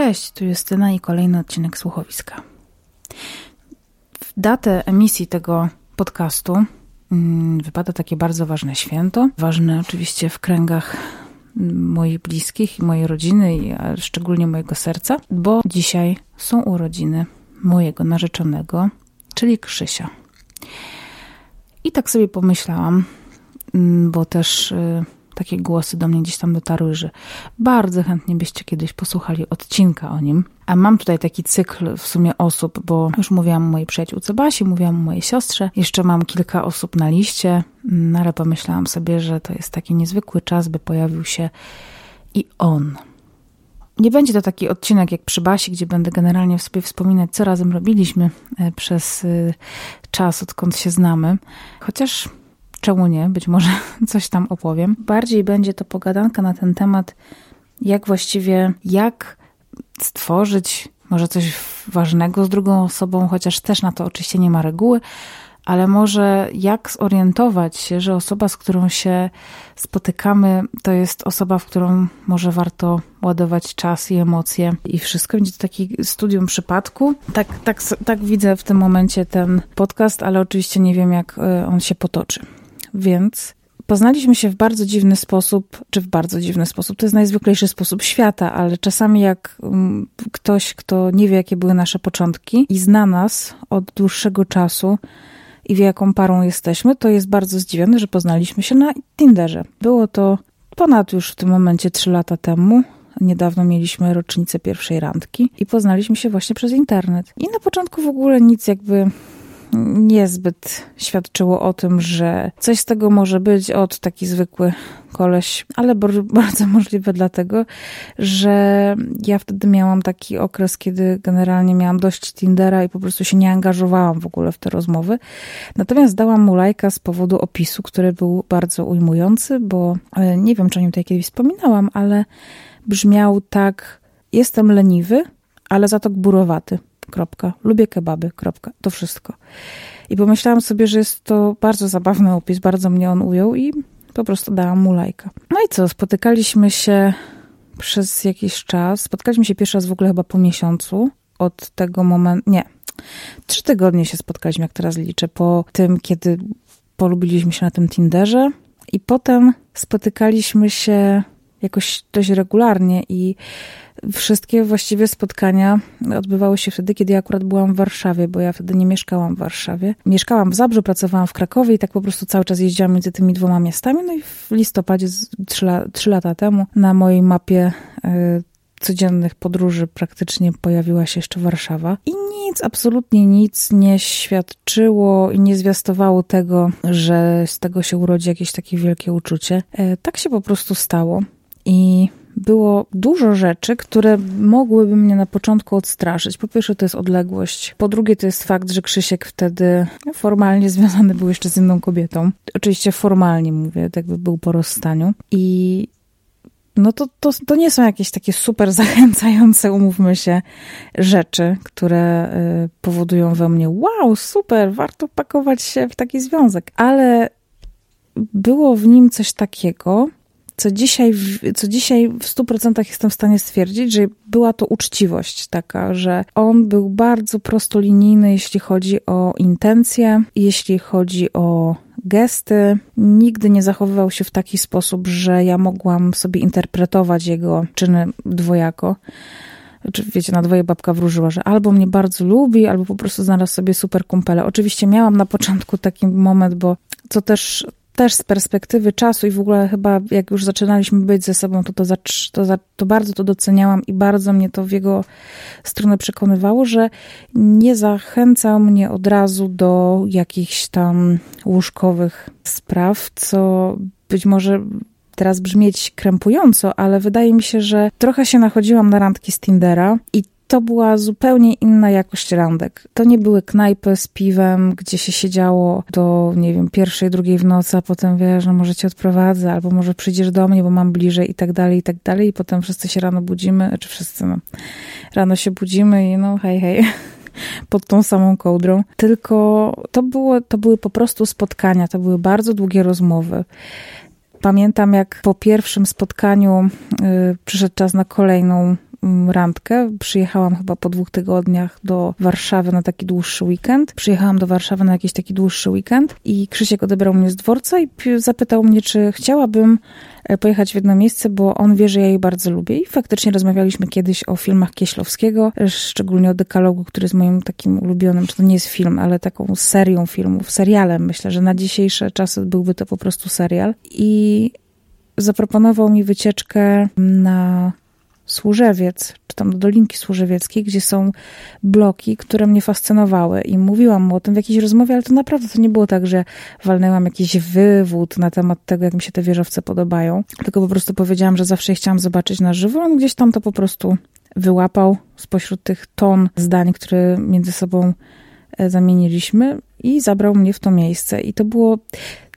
Cześć, tu Justyna i kolejny odcinek Słuchowiska. W datę emisji tego podcastu mm, wypada takie bardzo ważne święto. Ważne oczywiście w kręgach moich bliskich i mojej rodziny, i szczególnie mojego serca, bo dzisiaj są urodziny mojego narzeczonego, czyli Krzysia. I tak sobie pomyślałam, mm, bo też y, takie głosy do mnie gdzieś tam dotarły, że bardzo chętnie byście kiedyś posłuchali odcinka o nim. A mam tutaj taki cykl w sumie osób, bo już mówiłam mojej przyjaciółce Basi, mówiłam mojej siostrze. Jeszcze mam kilka osób na liście, no ale pomyślałam sobie, że to jest taki niezwykły czas, by pojawił się i on. Nie będzie to taki odcinek jak przy Basi, gdzie będę generalnie sobie wspominać, co razem robiliśmy e, przez e, czas, odkąd się znamy. Chociaż czemu nie? Być może coś tam opowiem. Bardziej będzie to pogadanka na ten temat, jak właściwie, jak stworzyć może coś ważnego z drugą osobą, chociaż też na to oczywiście nie ma reguły, ale może jak zorientować się, że osoba, z którą się spotykamy, to jest osoba, w którą może warto ładować czas i emocje i wszystko. Będzie to taki studium przypadku. Tak, tak, tak widzę w tym momencie ten podcast, ale oczywiście nie wiem, jak e, on się potoczy. Więc poznaliśmy się w bardzo dziwny sposób, czy w bardzo dziwny sposób, to jest najzwyklejszy sposób świata, ale czasami jak mm, ktoś, kto nie wie, jakie były nasze początki i zna nas od dłuższego czasu i wie, jaką parą jesteśmy, to jest bardzo zdziwiony, że poznaliśmy się na Tinderze. Było to ponad już w tym momencie trzy lata temu. Niedawno mieliśmy rocznicę pierwszej randki i poznaliśmy się właśnie przez internet. I na początku w ogóle nic jakby niezbyt świadczyło o tym, że coś z tego może być od taki zwykły koleś, ale bardzo możliwe dlatego, że ja wtedy miałam taki okres, kiedy generalnie miałam dość Tindera i po prostu się nie angażowałam w ogóle w te rozmowy. Natomiast dałam mu lajka z powodu opisu, który był bardzo ujmujący, bo e, nie wiem, czy o nim tutaj kiedyś wspominałam, ale brzmiał tak, jestem leniwy, ale za to gburowaty kropka. Lubię kebaby, kropka. To wszystko. I pomyślałam sobie, że jest to bardzo zabawny opis, bardzo mnie on ujął i po prostu dałam mu lajka. No i co, spotykaliśmy się przez jakiś czas. Spotkaliśmy się pierwszy raz w ogóle chyba po miesiącu od tego momentu, nie, trzy tygodnie się spotkaliśmy, jak teraz liczę, po tym, kiedy polubiliśmy się na tym Tinderze i potem spotykaliśmy się jakoś dość regularnie i Wszystkie właściwie spotkania odbywały się wtedy, kiedy ja akurat byłam w Warszawie, bo ja wtedy nie mieszkałam w Warszawie. Mieszkałam w Zabrzu, pracowałam w Krakowie i tak po prostu cały czas jeździłam między tymi dwoma miastami. No i w listopadzie, trzy, trzy lata temu, na mojej mapie y, codziennych podróży praktycznie pojawiła się jeszcze Warszawa. I nic, absolutnie nic nie świadczyło i nie zwiastowało tego, że z tego się urodzi jakieś takie wielkie uczucie. E, tak się po prostu stało. I było dużo rzeczy, które mogłyby mnie na początku odstraszyć. Po pierwsze, to jest odległość. Po drugie, to jest fakt, że Krzysiek wtedy formalnie związany był jeszcze z inną kobietą. Oczywiście formalnie mówię, tak by był po rozstaniu. I no to, to, to nie są jakieś takie super zachęcające, umówmy się, rzeczy, które y, powodują we mnie, wow, super, warto pakować się w taki związek. Ale było w nim coś takiego, co dzisiaj, co dzisiaj w 100% jestem w stanie stwierdzić, że była to uczciwość taka, że on był bardzo prostolinijny, jeśli chodzi o intencje, jeśli chodzi o gesty. Nigdy nie zachowywał się w taki sposób, że ja mogłam sobie interpretować jego czyny dwojako czy wiecie, na dwoje babka wróżyła, że albo mnie bardzo lubi, albo po prostu znalazł sobie super kumpele. Oczywiście miałam na początku taki moment, bo co też też z perspektywy czasu i w ogóle chyba jak już zaczynaliśmy być ze sobą, to, to, to, to bardzo to doceniałam i bardzo mnie to w jego stronę przekonywało, że nie zachęcał mnie od razu do jakichś tam łóżkowych spraw, co być może teraz brzmieć krępująco, ale wydaje mi się, że trochę się nachodziłam na randki z Tindera i to była zupełnie inna jakość randek. To nie były knajpy z piwem, gdzie się siedziało do, nie wiem, pierwszej, drugiej w nocy, a potem wiesz, że może cię odprowadzę, albo może przyjdziesz do mnie, bo mam bliżej i tak dalej, i tak dalej. I potem wszyscy się rano budzimy, czy wszyscy, no, rano się budzimy i no hej, hej pod tą samą kołdrą. Tylko to, było, to były po prostu spotkania, to były bardzo długie rozmowy. Pamiętam, jak po pierwszym spotkaniu y, przyszedł czas na kolejną randkę. Przyjechałam chyba po dwóch tygodniach do Warszawy na taki dłuższy weekend. Przyjechałam do Warszawy na jakiś taki dłuższy weekend i Krzysiek odebrał mnie z dworca i zapytał mnie, czy chciałabym e, pojechać w jedno miejsce, bo on wie, że ja jej bardzo lubię. I faktycznie rozmawialiśmy kiedyś o filmach Kieślowskiego, e, szczególnie o Dekalogu, który jest moim takim ulubionym, czy to nie jest film, ale taką serią filmów, serialem. Myślę, że na dzisiejsze czasy byłby to po prostu serial. I zaproponował mi wycieczkę na Służewiec, czy tam do Dolinki Służewieckiej, gdzie są bloki, które mnie fascynowały i mówiłam mu o tym w jakiejś rozmowie, ale to naprawdę to nie było tak, że walnęłam jakiś wywód na temat tego, jak mi się te wieżowce podobają, tylko po prostu powiedziałam, że zawsze chciałam zobaczyć na żywo, on gdzieś tam to po prostu wyłapał spośród tych ton zdań, które między sobą e, zamieniliśmy i zabrał mnie w to miejsce. I to było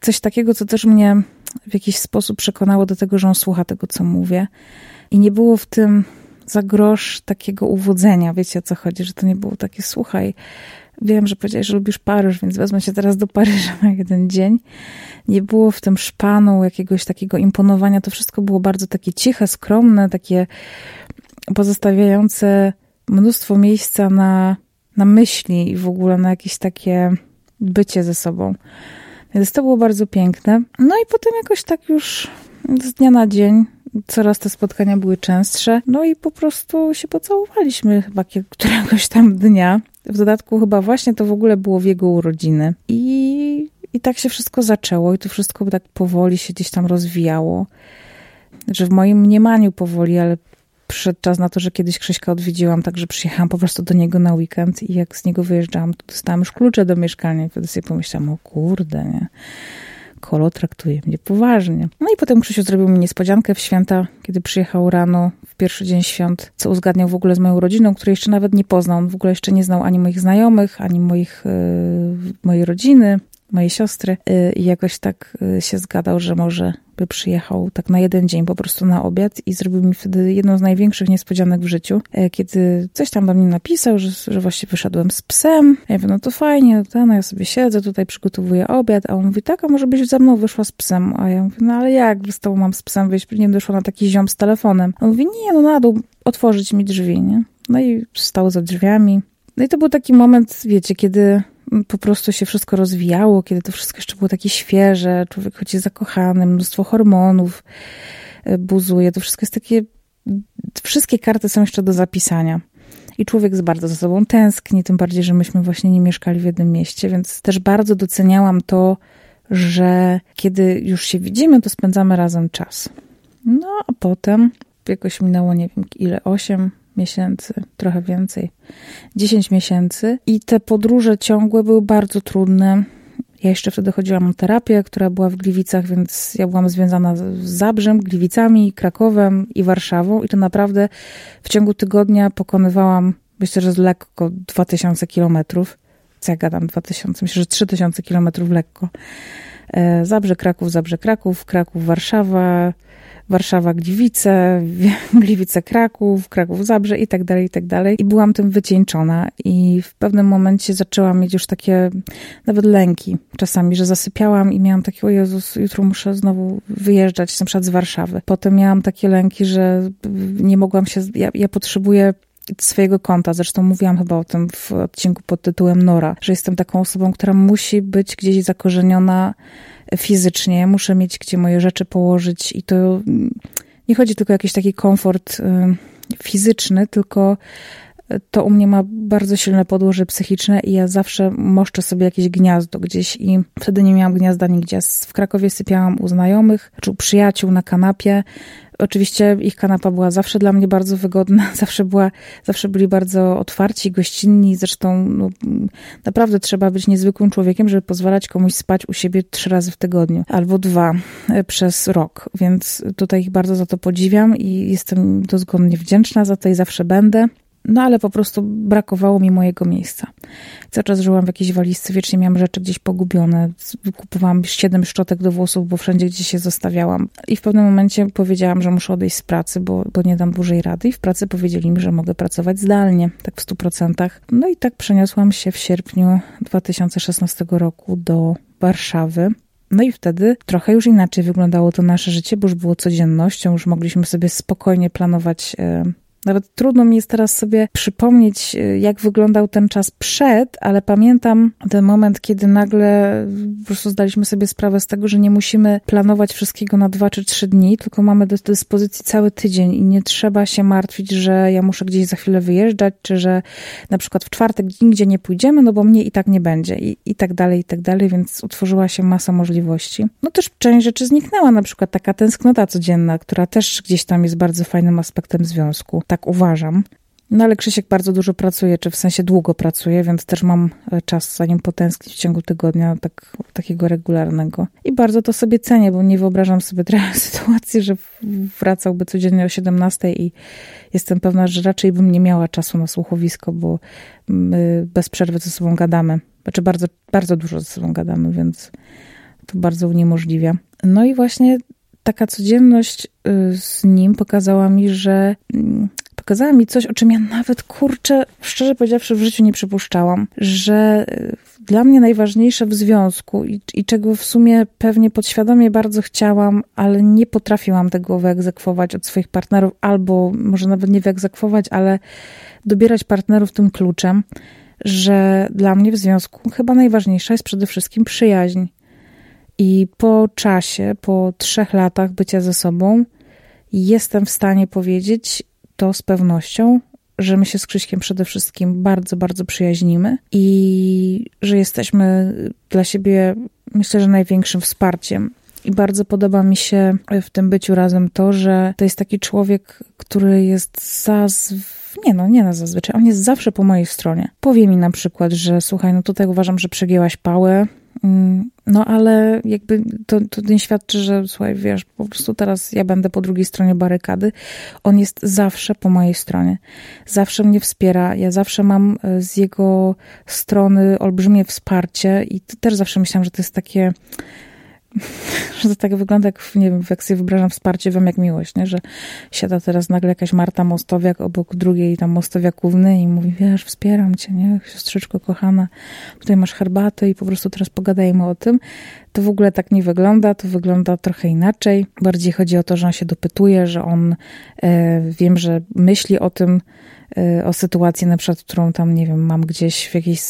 coś takiego, co też mnie w jakiś sposób przekonało do tego, że on słucha tego, co mówię. I nie było w tym za grosz takiego uwodzenia, wiecie o co chodzi, że to nie było takie, słuchaj, wiem, że powiedziałeś, że lubisz Paryż, więc wezmę się teraz do Paryża na jeden dzień. Nie było w tym szpanu jakiegoś takiego imponowania, to wszystko było bardzo takie ciche, skromne, takie pozostawiające mnóstwo miejsca na, na myśli i w ogóle na jakieś takie bycie ze sobą. Więc to było bardzo piękne. No i potem jakoś tak już z dnia na dzień coraz te spotkania były częstsze. No i po prostu się pocałowaliśmy chyba któregoś tam dnia. W dodatku chyba właśnie to w ogóle było w jego urodziny. I, i tak się wszystko zaczęło i to wszystko tak powoli się gdzieś tam rozwijało. Znaczy w moim mniemaniu powoli, ale przyszedł czas na to, że kiedyś Krzyśka odwiedziłam, także przyjechałam po prostu do niego na weekend i jak z niego wyjeżdżałam, to dostałam już klucze do mieszkania i wtedy sobie pomyślałam, o kurde, nie? Kolo traktuje mnie poważnie. No i potem Krzysiu zrobił mi niespodziankę w święta, kiedy przyjechał rano w pierwszy dzień świąt, co uzgadniał w ogóle z moją rodziną, której jeszcze nawet nie poznał. On w ogóle jeszcze nie znał ani moich znajomych, ani moich, yy, mojej rodziny mojej siostry y, i jakoś tak y, się zgadał, że może by przyjechał tak na jeden dzień po prostu na obiad i zrobił mi wtedy jedną z największych niespodzianek w życiu, e, kiedy coś tam do mnie napisał, że, że właśnie wyszedłem z psem. Ja mówię, no to fajnie, to no ja sobie siedzę, tutaj przygotowuję obiad, a on mówi, tak, a może byś ze mną wyszła z psem? A ja mówię, no ale jak z tobą mam z psem wyjść? Nie doszła na taki ziom z telefonem. A on mówi, nie, no na dół, otworzyć mi drzwi, nie? No i stał za drzwiami. No i to był taki moment, wiecie, kiedy po prostu się wszystko rozwijało, kiedy to wszystko jeszcze było takie świeże, człowiek chodzi zakochany, mnóstwo hormonów e, buzuje, to wszystko jest takie, wszystkie karty są jeszcze do zapisania. I człowiek jest bardzo za sobą tęskni, tym bardziej, że myśmy właśnie nie mieszkali w jednym mieście, więc też bardzo doceniałam to, że kiedy już się widzimy, to spędzamy razem czas. No a potem jakoś minęło, nie wiem ile, osiem miesięcy, trochę więcej, 10 miesięcy. I te podróże ciągłe były bardzo trudne. Ja jeszcze wtedy chodziłam na terapię, która była w Gliwicach, więc ja byłam związana z Zabrzem, Gliwicami, Krakowem i Warszawą. I to naprawdę w ciągu tygodnia pokonywałam, myślę, że lekko 2000 kilometrów. Co ja gadam, 2000? Myślę, że 3000 kilometrów lekko. E, Zabrze, Kraków, Zabrze, Kraków, Kraków, Warszawa, Warszawa, Gliwice, Gliwice, Kraków, Kraków, Zabrze i tak dalej, i tak dalej. I byłam tym wycieńczona i w pewnym momencie zaczęłam mieć już takie nawet lęki czasami, że zasypiałam i miałam takie, o Jezus, jutro muszę znowu wyjeżdżać na przykład z Warszawy. Potem miałam takie lęki, że nie mogłam się, ja, ja potrzebuję swojego konta. Zresztą mówiłam chyba o tym w odcinku pod tytułem Nora, że jestem taką osobą, która musi być gdzieś zakorzeniona fizycznie, muszę mieć gdzie moje rzeczy położyć i to mm, nie chodzi tylko o jakiś taki komfort fizyczny, tylko to u mnie ma bardzo silne podłoże psychiczne i ja zawsze moszczę sobie jakieś gniazdo gdzieś i wtedy nie miałam gniazda nigdzie. W Krakowie sypiałam u znajomych czy u przyjaciół na kanapie. Oczywiście ich kanapa była zawsze dla mnie bardzo wygodna, zawsze była, zawsze byli bardzo otwarci, gościnni. Zresztą no, naprawdę trzeba być niezwykłym człowiekiem, żeby pozwalać komuś spać u siebie trzy razy w tygodniu albo dwa e, przez rok. Więc tutaj ich bardzo za to podziwiam i jestem dozgonnie wdzięczna za to i zawsze będę. No ale po prostu brakowało mi mojego miejsca. Cały czas żyłam w jakiejś walizce, wiecznie miałam rzeczy gdzieś pogubione. Kupowałam siedem szczotek do włosów, bo wszędzie gdzieś się zostawiałam. I w pewnym momencie powiedziałam, że muszę odejść z pracy, bo, bo nie dam dłużej rady. I w pracy powiedzieli mi, że mogę pracować zdalnie, tak w stu procentach. No i tak przeniosłam się w sierpniu 2016 roku do Warszawy. No i wtedy trochę już inaczej wyglądało to nasze życie, bo już było codziennością, już mogliśmy sobie spokojnie planować Nawet trudno mi jest teraz sobie przypomnieć, y, jak wyglądał ten czas przed, ale pamiętam ten moment, kiedy nagle po prostu zdaliśmy sobie sprawę z tego, że nie musimy planować wszystkiego na dwa czy trzy dni, tylko mamy do dyspozycji cały tydzień i nie trzeba się martwić, że ja muszę gdzieś za chwilę wyjeżdżać, czy że na przykład w czwartek nigdzie nie pójdziemy, no bo mnie i tak nie będzie i, i tak dalej, i tak dalej, więc utworzyła się masa możliwości. No też część rzeczy zniknęła, na przykład taka tęsknota codzienna, która też gdzieś tam jest bardzo fajnym aspektem związku tak uważam. No ale Krzysiek bardzo dużo pracuje, czy w sensie długo pracuje, więc też mam e, czas zanim potęsknić w ciągu tygodnia tak, takiego regularnego. I bardzo to sobie cenię, bo nie wyobrażam sobie trochę sytuacji, że wracałby codziennie o 17 i jestem pewna, że raczej bym nie miała czasu na słuchowisko, bo my bez przerwy ze sobą gadamy. Znaczy bardzo, bardzo dużo ze sobą gadamy, więc to bardzo uniemożliwia. No i właśnie taka codzienność y, z nim pokazała mi, że mm, pokazała mi coś, o czym ja nawet kurczę, szczerze powiedziawszy, w życiu nie przypuszczałam, że y, dla mnie najważniejsze w związku i, i czego w sumie pewnie podświadomie bardzo chciałam, ale nie potrafiłam tego wyegzekwować od swoich partnerów, albo może nawet nie wyegzekwować, ale dobierać partnerów tym kluczem, że dla mnie w związku chyba najważniejsza jest przede wszystkim przyjaźń. I po czasie, po trzech latach bycia ze sobą, jestem w stanie powiedzieć to z pewnością, że my się z Krzyśkiem przede wszystkim bardzo, bardzo przyjaźnimy i że jesteśmy dla siebie, myślę, że największym wsparciem. I bardzo podoba mi się w tym byciu razem to, że to jest taki człowiek, który jest zaz... Nie no, nie na zazwyczaj. On jest zawsze po mojej stronie. Powie mi na przykład, że słuchaj, no tutaj uważam, że przegięłaś pałę, Mm, no ale jakby to, to nie świadczy, że słuchaj, wiesz, po prostu teraz ja będę po drugiej stronie barykady. On jest zawsze po mojej stronie. Zawsze mnie wspiera. Ja zawsze mam e, z jego strony olbrzymie wsparcie i też zawsze myślałam, że to jest takie że to tak wygląda, jak, nie wiem, jak sobie wyobrażam wsparcie wam jak miłość, nie? że siada teraz nagle jakaś Marta Mostowiak obok drugiej tam Mostowiakówny i mówi, wiesz, wspieram cię, nie, siostrzyczko kochana, tutaj masz herbatę i po prostu teraz pogadajmy o tym. To w ogóle tak nie wygląda, to wygląda trochę inaczej. Bardziej chodzi o to, że on się dopytuje, że on, e, wiem, że myśli o tym, o sytuację na przykład, którą tam, nie wiem, mam gdzieś w jakiejś,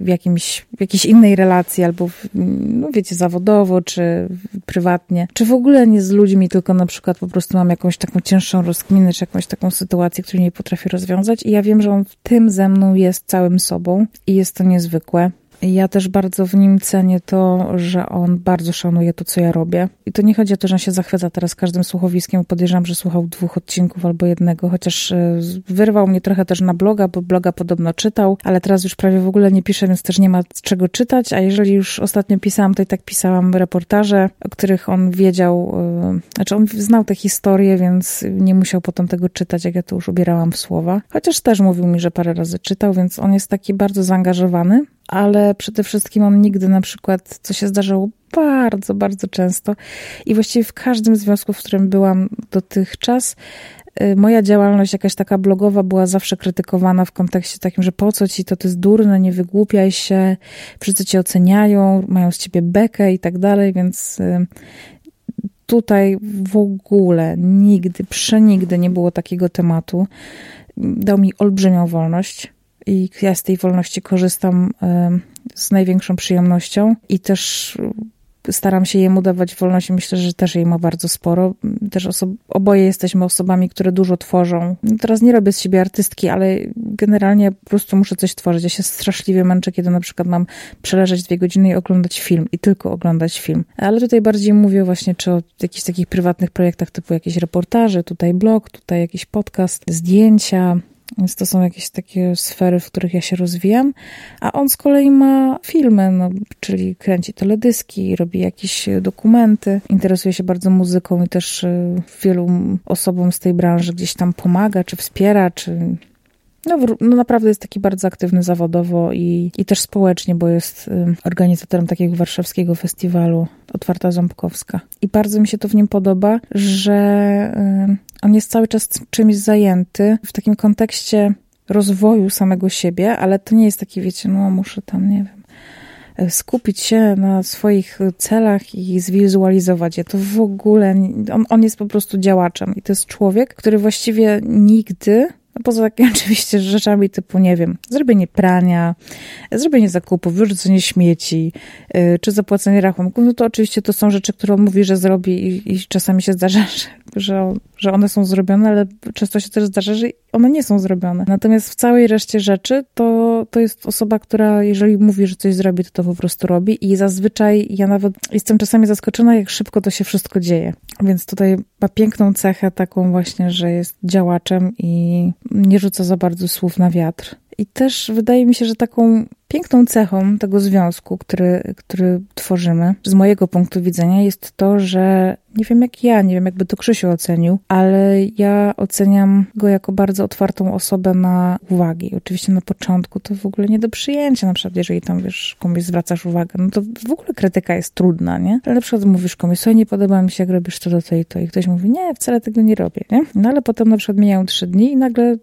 w jakimś, w jakiejś innej relacji, albo, w, no wiecie, zawodowo, czy prywatnie, czy w ogóle nie z ludźmi, tylko na przykład po prostu mam jakąś taką cięższą rozkminę, czy jakąś taką sytuację, której nie potrafię rozwiązać i ja wiem, że on w tym ze mną jest całym sobą i jest to niezwykłe. Ja też bardzo w nim cenię to, że on bardzo szanuje to, co ja robię. I to nie chodzi o to, że on się zachwyca teraz każdym słuchowiskiem. Podejrzewam, że słuchał dwóch odcinków albo jednego, chociaż e, wyrwał mnie trochę też na bloga, bo bloga podobno czytał, ale teraz już prawie w ogóle nie pisze, więc też nie ma czego czytać. A jeżeli już ostatnio pisałam, to i tak pisałam reportaże, o których on wiedział, e, znaczy on znał te historie, więc nie musiał potem tego czytać, jak ja to już ubierałam w słowa. Chociaż też mówił mi, że parę razy czytał, więc on jest taki bardzo zaangażowany ale przede wszystkim on nigdy na przykład, co się zdarzało bardzo, bardzo często i właściwie w każdym związku, w którym byłam dotychczas, y, moja działalność jakaś taka blogowa była zawsze krytykowana w kontekście takim, że po co ci to, to jest durne, nie wygłupiaj się, wszyscy cię oceniają, mają z ciebie bekę i tak dalej, więc y, tutaj w ogóle nigdy, przenigdy nie było takiego tematu. Dał mi olbrzymią wolność i ja z tej wolności korzystam z największą przyjemnością i też staram się jemu dawać wolność i myślę, że też jej ma bardzo sporo. Też oso- oboje jesteśmy osobami, które dużo tworzą. Teraz nie robię z siebie artystki, ale generalnie po prostu muszę coś tworzyć. Ja się straszliwie męczę, kiedy na przykład mam przeleżeć dwie godziny i oglądać film i tylko oglądać film. Ale tutaj bardziej mówię właśnie czy o jakichś takich prywatnych projektach typu jakieś reportaże, tutaj blog, tutaj jakiś podcast, zdjęcia, więc to są jakieś takie sfery, w których ja się rozwijam. A on z kolei ma filmy, no, czyli kręci teledyski, robi jakieś dokumenty, interesuje się bardzo muzyką i też y, wielu osobom z tej branży gdzieś tam pomaga, czy wspiera, czy no, no, naprawdę jest taki bardzo aktywny zawodowo i, i też społecznie, bo jest y, organizatorem takiego warszawskiego festiwalu Otwarta Ząbkowska. I bardzo mi się to w nim podoba, że on jest cały czas czymś zajęty w takim kontekście rozwoju samego siebie, ale to nie jest taki, wiecie, no muszę tam, nie wiem, e, skupić się na swoich celach i zwizualizować je. To w ogóle, on, on jest po prostu działaczem i to jest człowiek, który właściwie nigdy no poza takimi oczywiście rzeczami typu, nie wiem, zrobienie prania, zrobienie zakupów, wyrzucenie śmieci, yy, czy zapłacenie rachunków, no to oczywiście to są rzeczy, które on mówi, że zrobi i, i czasami się zdarza, że, że, że one są zrobione, ale często się też zdarza, że one nie są zrobione. Natomiast w całej reszcie rzeczy to, to jest osoba, która jeżeli mówi, że coś zrobi, to to po prostu robi i zazwyczaj ja nawet jestem czasami zaskoczona, jak szybko to się wszystko dzieje. Więc tutaj ma piękną cechę taką właśnie, że jest działaczem i nie rzuca za bardzo słów na wiatr. I też wydaje mi się, że taką piękną cechą tego związku, który, który tworzymy, z mojego punktu widzenia, jest to, że nie wiem jak ja, nie wiem jakby to Krzysiu ocenił, ale ja oceniam go jako bardzo otwartą osobę na uwagi. Oczywiście na początku to w ogóle nie do przyjęcia, na przykład jeżeli tam, wiesz, komuś zwracasz uwagę, no to w ogóle krytyka jest trudna, nie? Ale na przykład mówisz komuś, słuchaj, nie podoba mi się, jak robisz to, do tej, to i ktoś mówi, nie, wcale tego nie robię, nie? No ale potem na przykład mijają trzy dni i nagle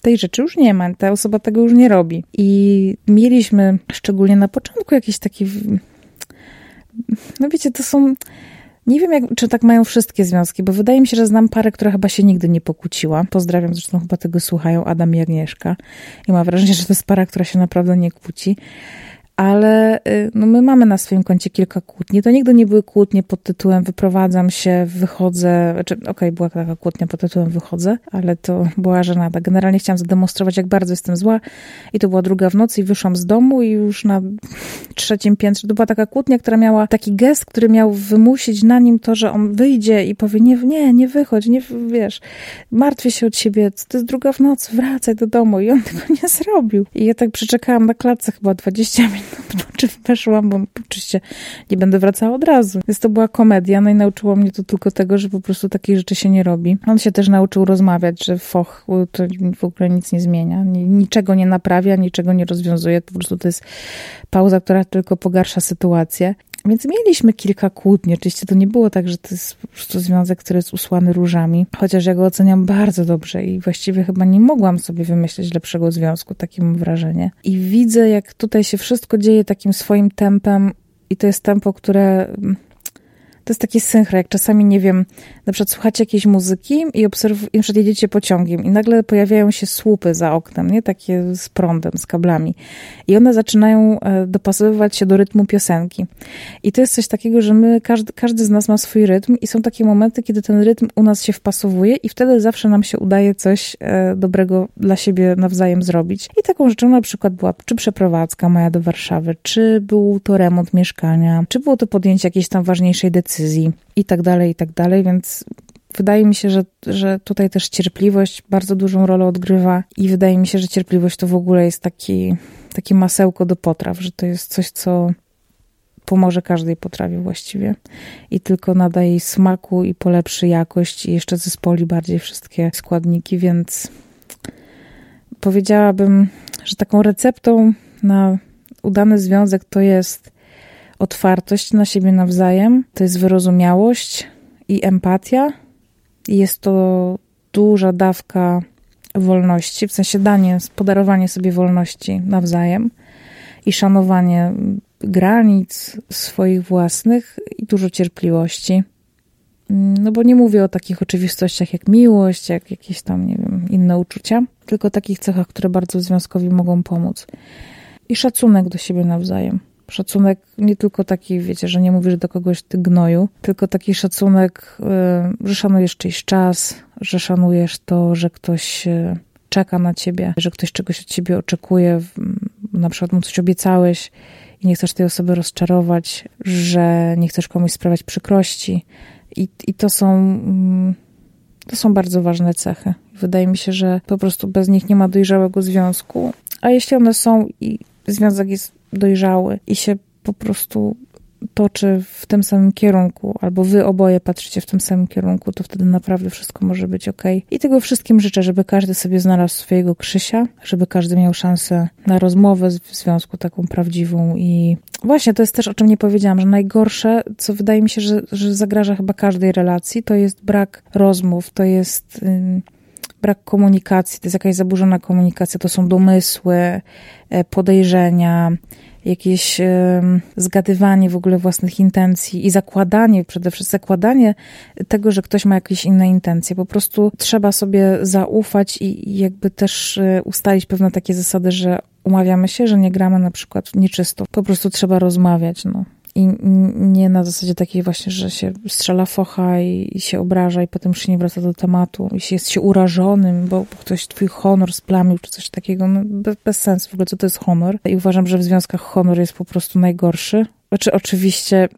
tej rzeczy już nie ma, ta osoba tego już nie robi. I mieliśmy, szczególnie na początku, jakiś taki. No wiecie, to są. Nie wiem, jak, czy tak mają wszystkie związki, bo wydaje mi się, że znam parę, która chyba się nigdy nie pokłóciła. Pozdrawiam, zresztą chyba tego słuchają Adam i Agnieszka. I mam wrażenie, że to jest para, która się naprawdę nie kłóci ale y, no, my mamy na swoim koncie kilka kłótni. To nigdy nie były kłótnie pod tytułem wyprowadzam się, wychodzę, znaczy, okej, okay, była taka kłótnia pod tytułem wychodzę, ale to była żenada. Generalnie chciałam zademonstrować, jak bardzo jestem zła i to była druga w nocy i wyszłam z domu i już na trzecim piętrze, to była taka kłótnia, która miała taki gest, który miał wymusić na nim to, że on wyjdzie i powie, nie, nie, nie wychodź, nie, wiesz, martwię się o ciebie, to jest druga w nocy, wracaj do domu i on tego nie zrobił. I ja tak przeczekałam na klatce chyba 20 minut czy weszłam, bo oczywiście nie będę wracała od razu. Więc to była komedia, no i nauczyło mnie to tylko tego, że po prostu takich rzeczy się nie robi. On się też nauczył rozmawiać, że foch to w ogóle nic nie zmienia, niczego nie naprawia, niczego nie rozwiązuje, po prostu to jest pauza, która tylko pogarsza sytuację. Więc mieliśmy kilka kłótni. Oczywiście to nie było tak, że to jest po prostu związek, który jest usłany różami, chociaż ja go oceniam bardzo dobrze i właściwie chyba nie mogłam sobie wymyślić lepszego związku, takie mam wrażenie. I widzę, jak tutaj się wszystko dzieje takim swoim tempem i to jest tempo, które to jest takie synchro, jak czasami, nie wiem, na przykład słuchacie jakiejś muzyki i na przykład jedziecie pociągiem i nagle pojawiają się słupy za oknem, nie? Takie z prądem, z kablami. I one zaczynają e, dopasowywać się do rytmu piosenki. I to jest coś takiego, że my, każdy, każdy z nas ma swój rytm i są takie momenty, kiedy ten rytm u nas się wpasowuje i wtedy zawsze nam się udaje coś e, dobrego dla siebie nawzajem zrobić. I taką rzeczą na przykład była czy przeprowadzka moja do Warszawy, czy był to remont mieszkania, czy było to podjęcie jakiejś tam ważniejszej decyzji, decyzji i tak dalej, i tak dalej, więc wydaje mi się, że, że tutaj też cierpliwość bardzo dużą rolę odgrywa i wydaje mi się, że cierpliwość to w ogóle jest taki, takie masełko do potraw, że to jest coś, co pomoże każdej potrawie właściwie i tylko nada jej smaku i polepszy jakość i jeszcze zespoli bardziej wszystkie składniki, więc powiedziałabym, że taką receptą na udany związek to jest otwartość na siebie nawzajem, to jest wyrozumiałość i empatia. Jest to duża dawka wolności, w sensie danie, podarowanie sobie wolności nawzajem i szanowanie granic swoich własnych i dużo cierpliwości. No bo nie mówię o takich oczywistościach jak miłość, jak jakieś tam, nie wiem, inne uczucia, tylko o takich cechach, które bardzo związkowi mogą pomóc. I szacunek do siebie nawzajem. Szacunek nie tylko taki, wiecie, że nie mówisz do kogoś ty gnoju, tylko taki szacunek, y, że szanujesz czyjś czas, że szanujesz to, że ktoś y, czeka na ciebie, że ktoś czegoś od ciebie oczekuje, na przykład mu coś obiecałeś i nie chcesz tej osoby rozczarować, że nie chcesz komuś sprawiać przykrości. I, i to są. Mm, to są bardzo ważne cechy. Wydaje mi się, że po prostu bez nich nie ma dojrzałego związku. A jeśli one są i związek jest dojrzały i się po prostu toczy w tym samym kierunku, albo wy oboje patrzycie w tym samym kierunku, to wtedy naprawdę wszystko może być ok. I tego wszystkim życzę, żeby każdy sobie znalazł swojego Krzysia, żeby każdy miał szansę na rozmowę w związku taką prawdziwą i właśnie to jest też o czym nie powiedziałam, że najgorsze, co wydaje mi się, że, że zagraża chyba każdej relacji, to jest brak rozmów, to jest. Yy, brak komunikacji, to jest jakaś zaburzona komunikacja, to są domysły, e, podejrzenia, jakieś zgadywanie w ogóle własnych intencji i zakładanie, przede wszystkim zakładanie tego, że ktoś ma jakieś inne intencje. Po prostu trzeba sobie zaufać i jakby też e, ustalić pewne takie zasady, że umawiamy się, że nie gramy na przykład nieczysto. Po prostu trzeba rozmawiać, no. I nie na zasadzie takiej właśnie, że się strzela focha i, i, się obraża i potem już się nie wraca do tematu i się jest się urażonym, bo ktoś twój honor splamił czy coś takiego. No, bez, bez sensu w ogóle, co to jest honor. I uważam, że w związkach honor jest po prostu najgorszy. Znaczy oczywiście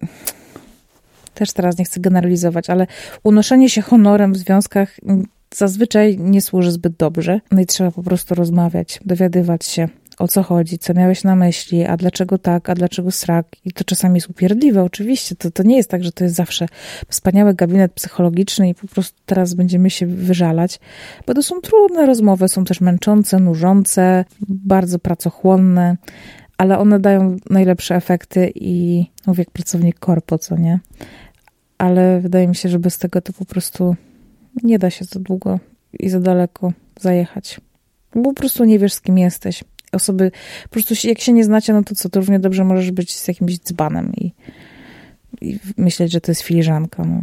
też teraz nie chcę generalizować, ale unoszenie się honorem w związkach zazwyczaj nie służy zbyt dobrze. No i trzeba po prostu rozmawiać, dowiadywać się, o co chodzi, co miałeś na myśli, a dlaczego tak, a dlaczego srak. I to czasami jest upierdliwe, oczywiście. To, to nie jest tak, że to jest zawsze wspaniały gabinet psychologiczny i po prostu teraz będziemy się wyżalać, bo to są trudne rozmowy, są też męczące, nużące, bardzo pracochłonne, ale one dają najlepsze efekty i mówię jak pracownik korpo, co nie? Ale wydaje mi się, że bez tego to po prostu nie da się za długo i za daleko zajechać. Bo po prostu nie wiesz, z kim jesteś osoby, po prostu jak się nie znacie, no to co, to równie dobrze możesz być z jakimś dzbanem i, i myśleć, że to jest filiżanka, no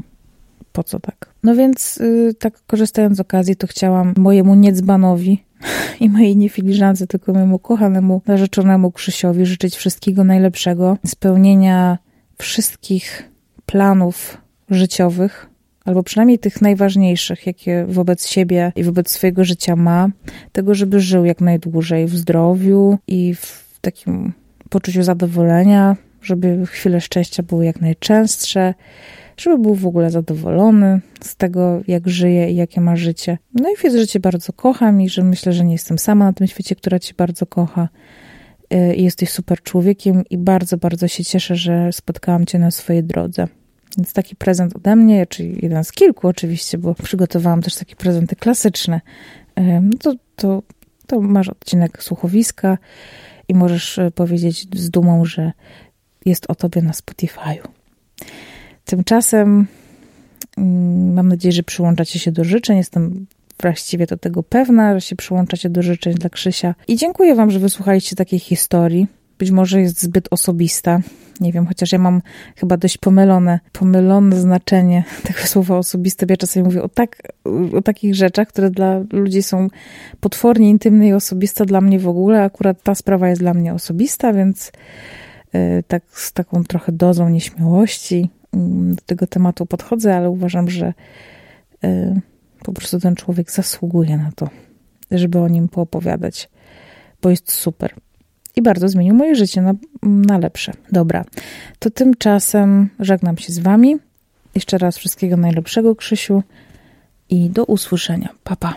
po co tak? No więc yy, tak korzystając z okazji, to chciałam mojemu niedzbanowi i mojej nie filiżance, tylko mojemu kochanemu, narzeczonemu Krzysiowi życzyć wszystkiego najlepszego, spełnienia wszystkich planów życiowych, albo przynajmniej tych najważniejszych, jakie wobec siebie i wobec swojego życia ma, tego, żeby żył jak najdłużej w zdrowiu i w takim poczuciu zadowolenia, żeby chwile szczęścia były jak najczęstsze, żeby był w ogóle zadowolony z tego, jak żyje i jakie ma życie. No i że Cię bardzo kocham i że myślę, że nie jestem sama na tym świecie, która Cię bardzo kocha. Y, jesteś super człowiekiem i bardzo, bardzo się cieszę, że spotkałam Cię na swojej drodze. Więc taki prezent ode mnie, czyli jeden z kilku oczywiście, bo przygotowałam też takie prezenty klasyczne. To, to, to masz odcinek słuchowiska i możesz e, powiedzieć z dumą, że jest o tobie na Spotify'u. Tymczasem mm, mam nadzieję, że przyłączacie się do życzeń. Jestem właściwie do tego pewna, że się przyłączacie do życzeń dla Krzysia. I dziękuję Wam, że wysłuchaliście takiej historii. Być może jest zbyt osobista, nie wiem, chociaż ja mam chyba dość pomylone, pomylone znaczenie tego słowa osobiste, ja czasami mówię o, tak, o takich rzeczach, które dla ludzi są potwornie intymne i osobiste, dla mnie w ogóle. Akurat ta sprawa jest dla mnie osobista, więc yy, tak z taką trochę dozą nieśmiałości yy, do tego tematu podchodzę, ale uważam, że yy, po prostu ten człowiek zasługuje na to, żeby o nim poopowiadać, bo jest super i bardzo zmienił moje życie na, na lepsze. Dobra, to tymczasem żegnam się z Wami. Jeszcze raz wszystkiego najlepszego, Krzysiu, i do usłyszenia. Pa, pa.